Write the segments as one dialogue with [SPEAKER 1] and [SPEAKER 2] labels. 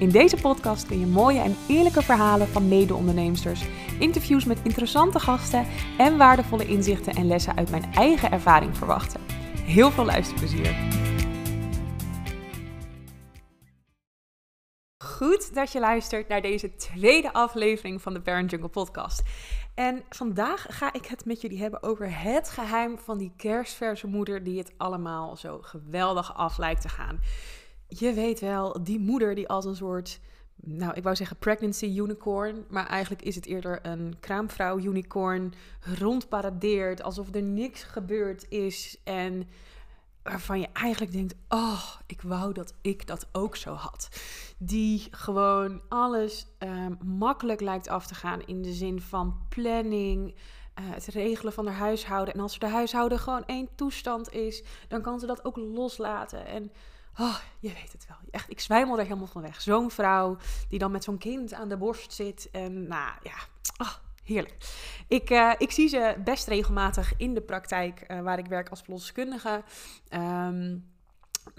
[SPEAKER 1] In deze podcast kun je mooie en eerlijke verhalen van mede-onderneemsters, interviews met interessante gasten en waardevolle inzichten en lessen uit mijn eigen ervaring verwachten. Heel veel luisterplezier! Goed dat je luistert naar deze tweede aflevering van de Parent Jungle podcast. En vandaag ga ik het met jullie hebben over het geheim van die kerstverse moeder die het allemaal zo geweldig af lijkt te gaan je weet wel, die moeder die als een soort, nou ik wou zeggen pregnancy unicorn, maar eigenlijk is het eerder een kraamvrouw unicorn, rondparadeert alsof er niks gebeurd is en waarvan je eigenlijk denkt, oh, ik wou dat ik dat ook zo had. Die gewoon alles um, makkelijk lijkt af te gaan in de zin van planning, uh, het regelen van haar huishouden. En als de huishouden gewoon één toestand is, dan kan ze dat ook loslaten. En Oh, je weet het wel. Echt, ik zwijmel er helemaal van weg. Zo'n vrouw die dan met zo'n kind aan de borst zit. En nou ja, oh, heerlijk. Ik, uh, ik zie ze best regelmatig in de praktijk uh, waar ik werk als verloskundige. Um,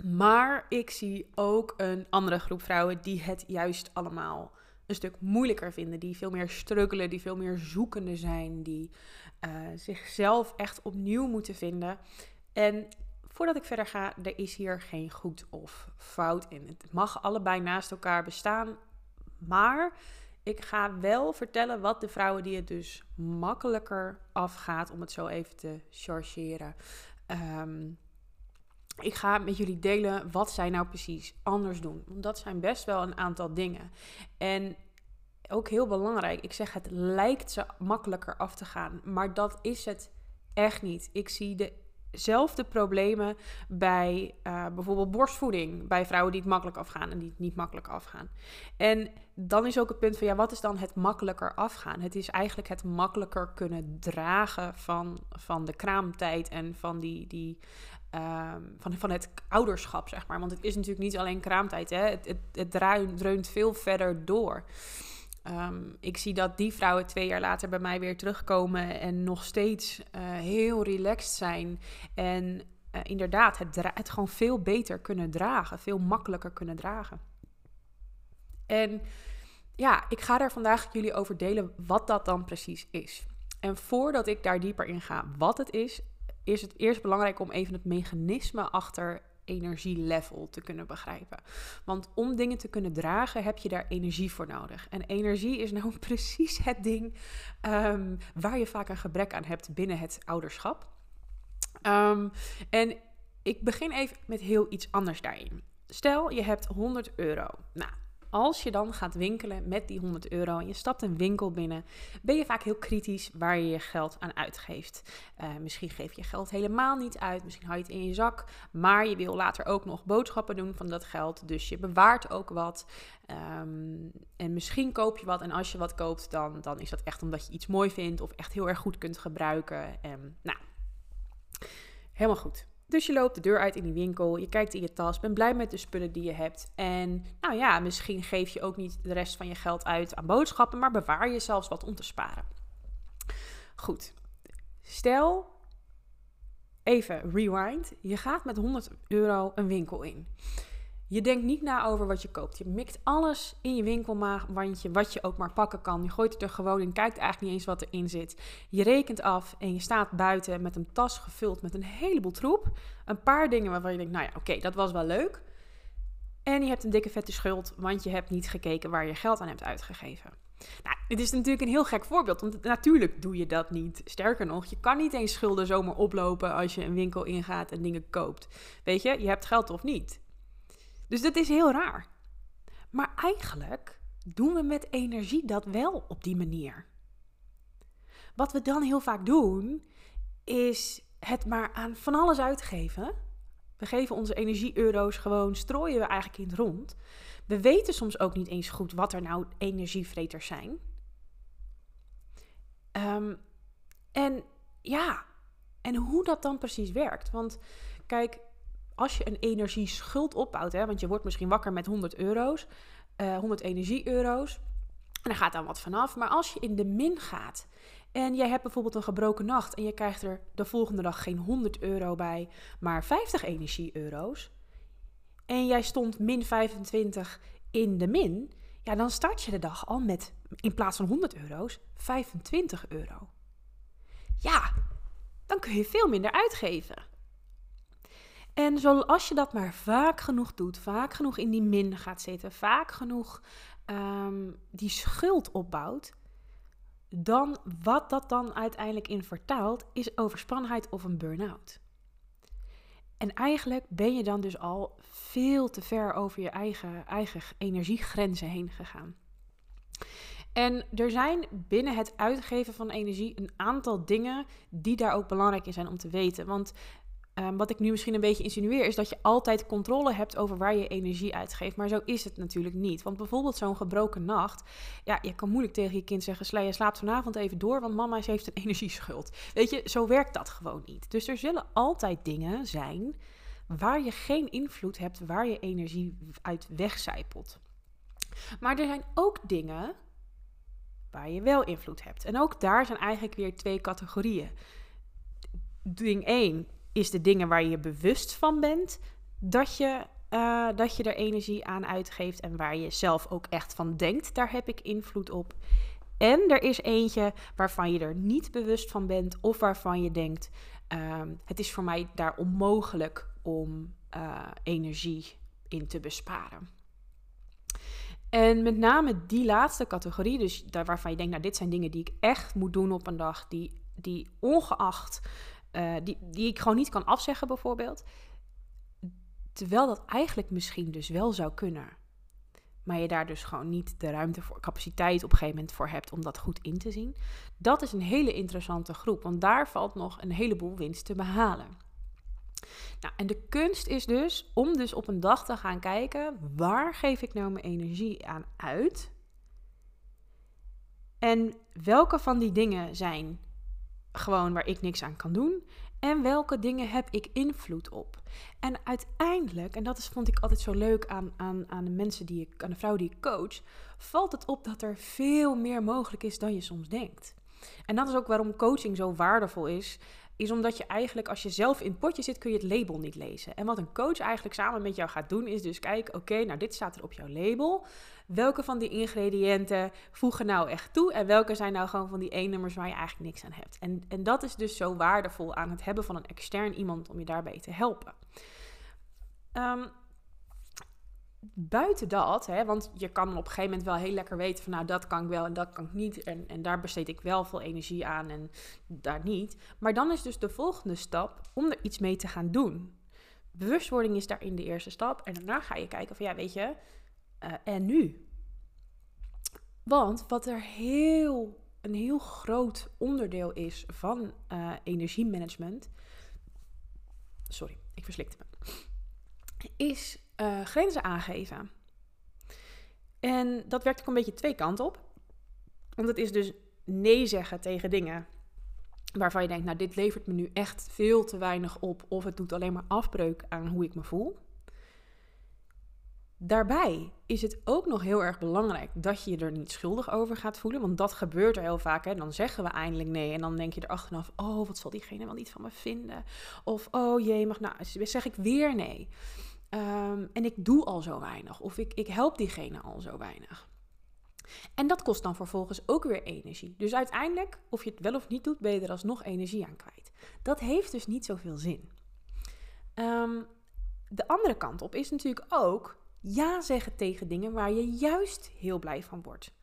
[SPEAKER 1] maar ik zie ook een andere groep vrouwen die het juist allemaal een stuk moeilijker vinden. Die veel meer struggelen, die veel meer zoekende zijn. Die uh, zichzelf echt opnieuw moeten vinden. En Voordat ik verder ga, er is hier geen goed of fout in. Het mag allebei naast elkaar bestaan, maar ik ga wel vertellen wat de vrouwen die het dus makkelijker afgaat, om het zo even te chargeren. Um, ik ga met jullie delen wat zij nou precies anders doen. Want dat zijn best wel een aantal dingen. En ook heel belangrijk, ik zeg het lijkt ze makkelijker af te gaan, maar dat is het echt niet. Ik zie de zelfde problemen bij uh, bijvoorbeeld borstvoeding. Bij vrouwen die het makkelijk afgaan en die het niet makkelijk afgaan. En dan is ook het punt van ja, wat is dan het makkelijker afgaan? Het is eigenlijk het makkelijker kunnen dragen van, van de kraamtijd en van die. die um, van, van het ouderschap, zeg maar. Want het is natuurlijk niet alleen kraamtijd. Hè? Het, het, het dreunt veel verder door. Um, ik zie dat die vrouwen twee jaar later bij mij weer terugkomen en nog steeds uh, heel relaxed zijn. En uh, inderdaad, het, het gewoon veel beter kunnen dragen, veel makkelijker kunnen dragen. En ja, ik ga daar vandaag jullie over delen wat dat dan precies is. En voordat ik daar dieper in ga wat het is, is het eerst belangrijk om even het mechanisme achter energielevel te kunnen begrijpen. Want om dingen te kunnen dragen heb je daar energie voor nodig. En energie is nou precies het ding um, waar je vaak een gebrek aan hebt binnen het ouderschap. Um, en ik begin even met heel iets anders daarin. Stel, je hebt 100 euro. Nou, als je dan gaat winkelen met die 100 euro en je stapt een winkel binnen, ben je vaak heel kritisch waar je je geld aan uitgeeft. Uh, misschien geef je geld helemaal niet uit, misschien hou je het in je zak, maar je wil later ook nog boodschappen doen van dat geld, dus je bewaart ook wat. Um, en misschien koop je wat en als je wat koopt, dan, dan is dat echt omdat je iets mooi vindt of echt heel erg goed kunt gebruiken. En, nou, helemaal goed. Dus je loopt de deur uit in die winkel, je kijkt in je tas, bent blij met de spullen die je hebt. En nou ja, misschien geef je ook niet de rest van je geld uit aan boodschappen, maar bewaar je zelfs wat om te sparen. Goed, stel even rewind, je gaat met 100 euro een winkel in. Je denkt niet na over wat je koopt. Je mikt alles in je winkelwandje, wat je ook maar pakken kan. Je gooit het er gewoon in, kijkt eigenlijk niet eens wat erin zit. Je rekent af en je staat buiten met een tas gevuld met een heleboel troep. Een paar dingen waarvan je denkt, nou ja, oké, dat was wel leuk. En je hebt een dikke vette schuld, want je hebt niet gekeken waar je geld aan hebt uitgegeven. Nou, dit is natuurlijk een heel gek voorbeeld, want natuurlijk doe je dat niet. Sterker nog, je kan niet eens schulden zomaar oplopen als je een winkel ingaat en dingen koopt. Weet je, je hebt geld of niet. Dus dat is heel raar. Maar eigenlijk doen we met energie dat wel op die manier. Wat we dan heel vaak doen, is het maar aan van alles uitgeven. We geven onze energie-euro's gewoon, strooien we eigenlijk in het rond. We weten soms ook niet eens goed wat er nou energievreters zijn. Um, en ja, en hoe dat dan precies werkt. Want kijk, als je een energieschuld opbouwt, hè, want je wordt misschien wakker met 100 euro's, uh, 100 energie-euro's, en er gaat dan wat vanaf. Maar als je in de min gaat en jij hebt bijvoorbeeld een gebroken nacht en je krijgt er de volgende dag geen 100 euro bij, maar 50 energie-euro's, en jij stond min 25 in de min, ja, dan start je de dag al met in plaats van 100 euro's 25 euro. Ja, dan kun je veel minder uitgeven. En zoals je dat maar vaak genoeg doet, vaak genoeg in die min gaat zitten, vaak genoeg um, die schuld opbouwt, dan wat dat dan uiteindelijk in vertaalt, is overspannenheid of een burn-out. En eigenlijk ben je dan dus al veel te ver over je eigen, eigen energiegrenzen heen gegaan. En er zijn binnen het uitgeven van energie een aantal dingen die daar ook belangrijk in zijn om te weten. Want Ehm, wat ik nu misschien een beetje insinueer, is dat je altijd controle hebt over waar je energie uitgeeft. Maar zo is het natuurlijk niet. Want bijvoorbeeld zo'n gebroken nacht. Ja, je kan moeilijk tegen je kind zeggen: Sla, je slaapt vanavond even door, want mama heeft een energieschuld. Weet je, zo werkt dat gewoon niet. Dus er zullen altijd dingen zijn waar je geen invloed hebt, waar je energie uit wegcijpelt. Maar er zijn ook dingen waar je wel invloed hebt. En ook daar zijn eigenlijk weer twee categorieën. Ding 1 is de dingen waar je bewust van bent dat je, uh, dat je er energie aan uitgeeft en waar je zelf ook echt van denkt, daar heb ik invloed op. En er is eentje waarvan je er niet bewust van bent of waarvan je denkt, uh, het is voor mij daar onmogelijk om uh, energie in te besparen. En met name die laatste categorie, dus daar waarvan je denkt, nou dit zijn dingen die ik echt moet doen op een dag, die, die ongeacht uh, die, die ik gewoon niet kan afzeggen, bijvoorbeeld. Terwijl dat eigenlijk misschien dus wel zou kunnen. Maar je daar dus gewoon niet de ruimte voor, capaciteit op een gegeven moment voor hebt om dat goed in te zien. Dat is een hele interessante groep, want daar valt nog een heleboel winst te behalen. Nou, en de kunst is dus om dus op een dag te gaan kijken, waar geef ik nou mijn energie aan uit? En welke van die dingen zijn gewoon waar ik niks aan kan doen? En welke dingen heb ik invloed op? En uiteindelijk, en dat is, vond ik altijd zo leuk aan, aan, aan de mensen die ik, aan de vrouw die ik coach, valt het op dat er veel meer mogelijk is dan je soms denkt. En dat is ook waarom coaching zo waardevol is is omdat je eigenlijk, als je zelf in het potje zit, kun je het label niet lezen. En wat een coach eigenlijk samen met jou gaat doen, is dus kijken: oké, nou dit staat er op jouw label. Welke van die ingrediënten voegen nou echt toe? En welke zijn nou gewoon van die één nummers waar je eigenlijk niks aan hebt? En, en dat is dus zo waardevol aan het hebben van een extern iemand om je daarbij te helpen. Um, buiten dat, hè, want je kan op een gegeven moment wel heel lekker weten van nou dat kan ik wel en dat kan ik niet. En, en daar besteed ik wel veel energie aan en daar niet. Maar dan is dus de volgende stap om er iets mee te gaan doen. Bewustwording is daarin de eerste stap. En daarna ga je kijken van ja, weet je, uh, en nu? Want wat er heel, een heel groot onderdeel is van uh, energiemanagement. Sorry, ik verslikte me. Is uh, grenzen aangeven. En dat werkt ook een beetje twee kanten op. Want het is dus nee zeggen tegen dingen waarvan je denkt, nou dit levert me nu echt veel te weinig op of het doet alleen maar afbreuk aan hoe ik me voel. Daarbij is het ook nog heel erg belangrijk dat je je er niet schuldig over gaat voelen. Want dat gebeurt er heel vaak. Hè? Dan zeggen we eindelijk nee. En dan denk je er achteraf: oh, wat zal diegene wel niet van me vinden? Of oh jee, mag nou, zeg ik weer nee. Um, en ik doe al zo weinig. Of ik, ik help diegene al zo weinig. En dat kost dan vervolgens ook weer energie. Dus uiteindelijk, of je het wel of niet doet, ben je er alsnog energie aan kwijt. Dat heeft dus niet zoveel zin. Um, de andere kant op is natuurlijk ook ja zeggen tegen dingen waar je juist heel blij van wordt.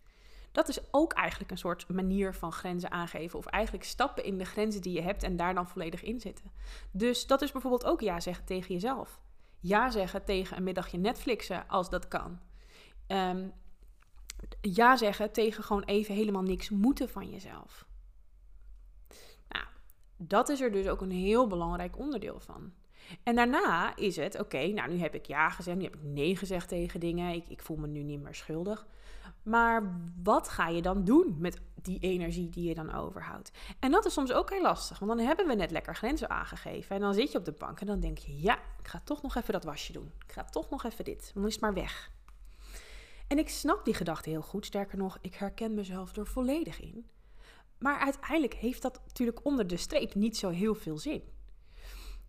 [SPEAKER 1] Dat is ook eigenlijk een soort manier van grenzen aangeven. Of eigenlijk stappen in de grenzen die je hebt en daar dan volledig in zitten. Dus dat is bijvoorbeeld ook ja zeggen tegen jezelf ja zeggen tegen een middagje Netflixen als dat kan. Um, ja zeggen tegen gewoon even helemaal niks moeten van jezelf. Nou, dat is er dus ook een heel belangrijk onderdeel van. En daarna is het, oké, nou nu heb ik ja gezegd, nu heb ik nee gezegd tegen dingen, ik, ik voel me nu niet meer schuldig. Maar wat ga je dan doen met die energie die je dan overhoudt. En dat is soms ook heel lastig, want dan hebben we net lekker grenzen aangegeven. En dan zit je op de bank en dan denk je, ja, ik ga toch nog even dat wasje doen. Ik ga toch nog even dit, dan is het maar weg. En ik snap die gedachte heel goed, sterker nog, ik herken mezelf er volledig in. Maar uiteindelijk heeft dat natuurlijk onder de streep niet zo heel veel zin.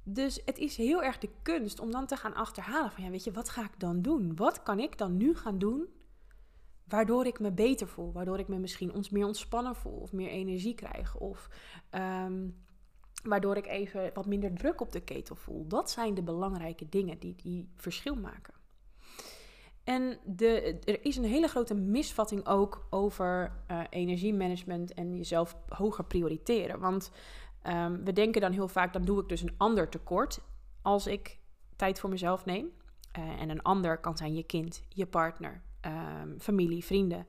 [SPEAKER 1] Dus het is heel erg de kunst om dan te gaan achterhalen van ja, weet je, wat ga ik dan doen? Wat kan ik dan nu gaan doen waardoor ik me beter voel, waardoor ik me misschien ons meer ontspannen voel of meer energie krijg of ehm, waardoor ik even wat minder druk op de ketel voel. Dat zijn de belangrijke dingen die die verschil maken. En de, er is een hele grote misvatting ook over uh, energiemanagement en jezelf hoger prioriteren. Want um, we denken dan heel vaak, dan doe ik dus een ander tekort als ik tijd voor mezelf neem. Uh, en een ander kan zijn je kind, je partner, um, familie, vrienden.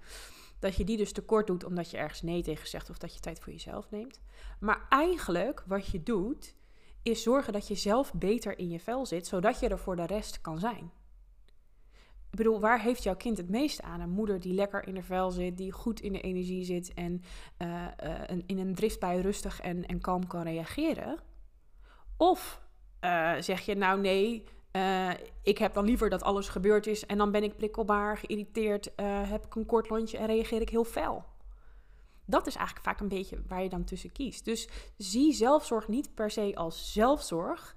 [SPEAKER 1] Dat je die dus tekort doet omdat je ergens nee tegen zegt of dat je tijd voor jezelf neemt. Maar eigenlijk wat je doet, is zorgen dat je zelf beter in je vel zit, zodat je er voor de rest kan zijn. Ik bedoel, waar heeft jouw kind het meeste aan? Een moeder die lekker in de vel zit, die goed in de energie zit en uh, uh, in een driftbui rustig en, en kalm kan reageren? Of uh, zeg je nou nee, ik heb dan liever dat alles gebeurd is en dan ben ik prikkelbaar, geïrriteerd, heb ik een kort lontje en reageer ik heel fel. Dat is eigenlijk vaak een beetje waar je dan tussen kiest. Dus zie zelfzorg niet per se als zelfzorg,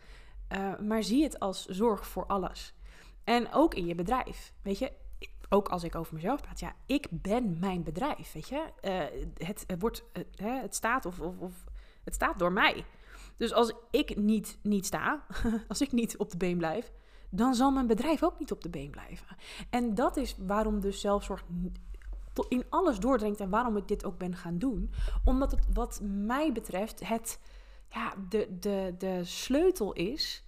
[SPEAKER 1] maar zie het als zorg voor alles. En ook in je bedrijf. Weet je, ook als ik over mezelf praat, ja, ik ben mijn bedrijf. Weet je, het, het, wordt, uh, het staat of, of, of, het staat door mij. Dus als ik niet, niet sta, als ik niet op de been blijf, dan zal mijn bedrijf ook niet op de been blijven. En dat is waarom dus zelfzorg in alles doordringt en waarom ik dit ook ben gaan doen. Omdat het wat mij betreft het, ja, de, de, de sleutel is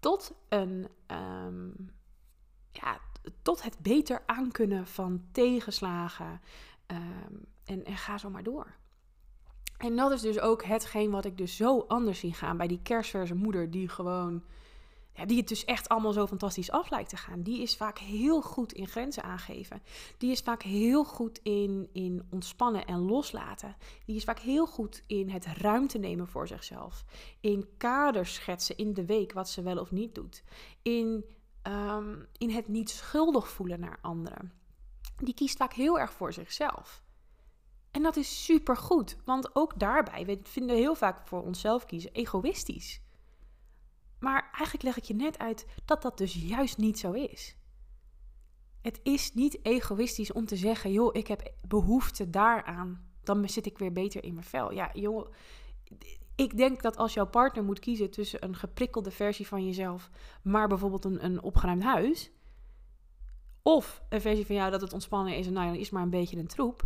[SPEAKER 1] tot een ehm, ja, tot het beter aankunnen van tegenslagen. Ehm, en, en ga zo maar door. En dat is dus ook hetgeen wat ik dus zo anders zie gaan bij die kerstverse moeder die gewoon ja, die het dus echt allemaal zo fantastisch af lijkt te gaan, die is vaak heel goed in grenzen aangeven. Die is vaak heel goed in, in ontspannen en loslaten. Die is vaak heel goed in het ruimte nemen voor zichzelf. In kaders schetsen in de week wat ze wel of niet doet. In, um, in het niet schuldig voelen naar anderen. Die kiest vaak heel erg voor zichzelf. En dat is super goed, want ook daarbij, we vinden heel vaak voor onszelf kiezen egoïstisch. Maar eigenlijk leg ik je net uit dat dat dus juist niet zo is. Het is niet egoïstisch om te zeggen, joh, ik heb behoefte daaraan. Dan zit ik weer beter in mijn vel. Ja, joh, ik denk dat als jouw partner moet kiezen tussen een geprikkelde versie van jezelf, maar bijvoorbeeld een, een opgeruimd huis, of een versie van jou dat het ontspannen is en nou, dan is maar een beetje een troep,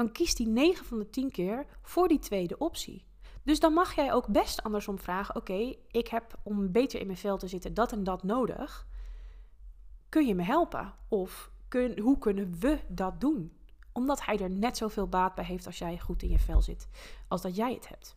[SPEAKER 1] dan kiest hij 9 van de 10 keer voor die tweede optie. Dus dan mag jij ook best andersom vragen: Oké, ik heb om beter in mijn vel te zitten dat en dat nodig. Kun je me helpen? Of kun, hoe kunnen we dat doen? Omdat hij er net zoveel baat bij heeft als jij goed in je vel zit, als dat jij het hebt.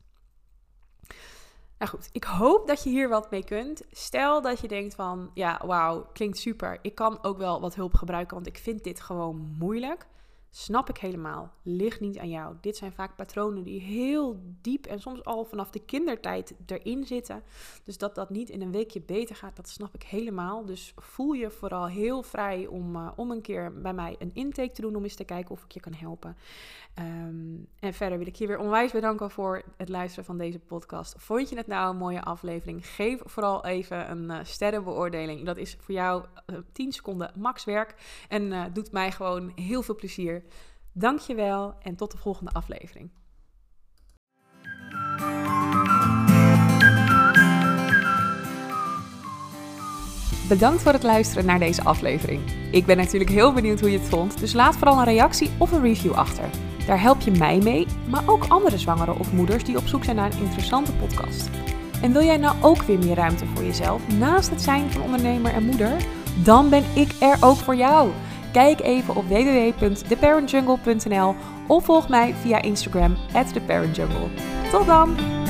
[SPEAKER 1] Nou goed, ik hoop dat je hier wat mee kunt. Stel dat je denkt van, ja, wauw, klinkt super. Ik kan ook wel wat hulp gebruiken, want ik vind dit gewoon moeilijk. Snap ik helemaal. Ligt niet aan jou. Dit zijn vaak patronen die heel diep en soms al vanaf de kindertijd erin zitten. Dus dat dat niet in een weekje beter gaat, dat snap ik helemaal. Dus voel je vooral heel vrij om, uh, om een keer bij mij een intake te doen om eens te kijken of ik je kan helpen. Um, en verder wil ik je weer onwijs bedanken voor het luisteren van deze podcast. Vond je het nou een mooie aflevering? Geef vooral even een uh, sterrenbeoordeling. Dat is voor jou uh, eh, 10 seconden max werk en doet mij gewoon heel veel plezier. Dankjewel en tot de volgende aflevering. Bedankt voor het luisteren naar deze aflevering. Ik ben natuurlijk heel benieuwd hoe je het vond, dus laat vooral een reactie of een review achter. Daar help je mij mee, maar ook andere zwangeren of moeders die op zoek zijn naar een interessante podcast. En wil jij nou ook weer meer ruimte voor jezelf naast het zijn van ondernemer en moeder? Dan ben ik er ook voor jou. Kijk even op www.theparentjungle.nl of volg mij via Instagram theparentjungle. Tot dan!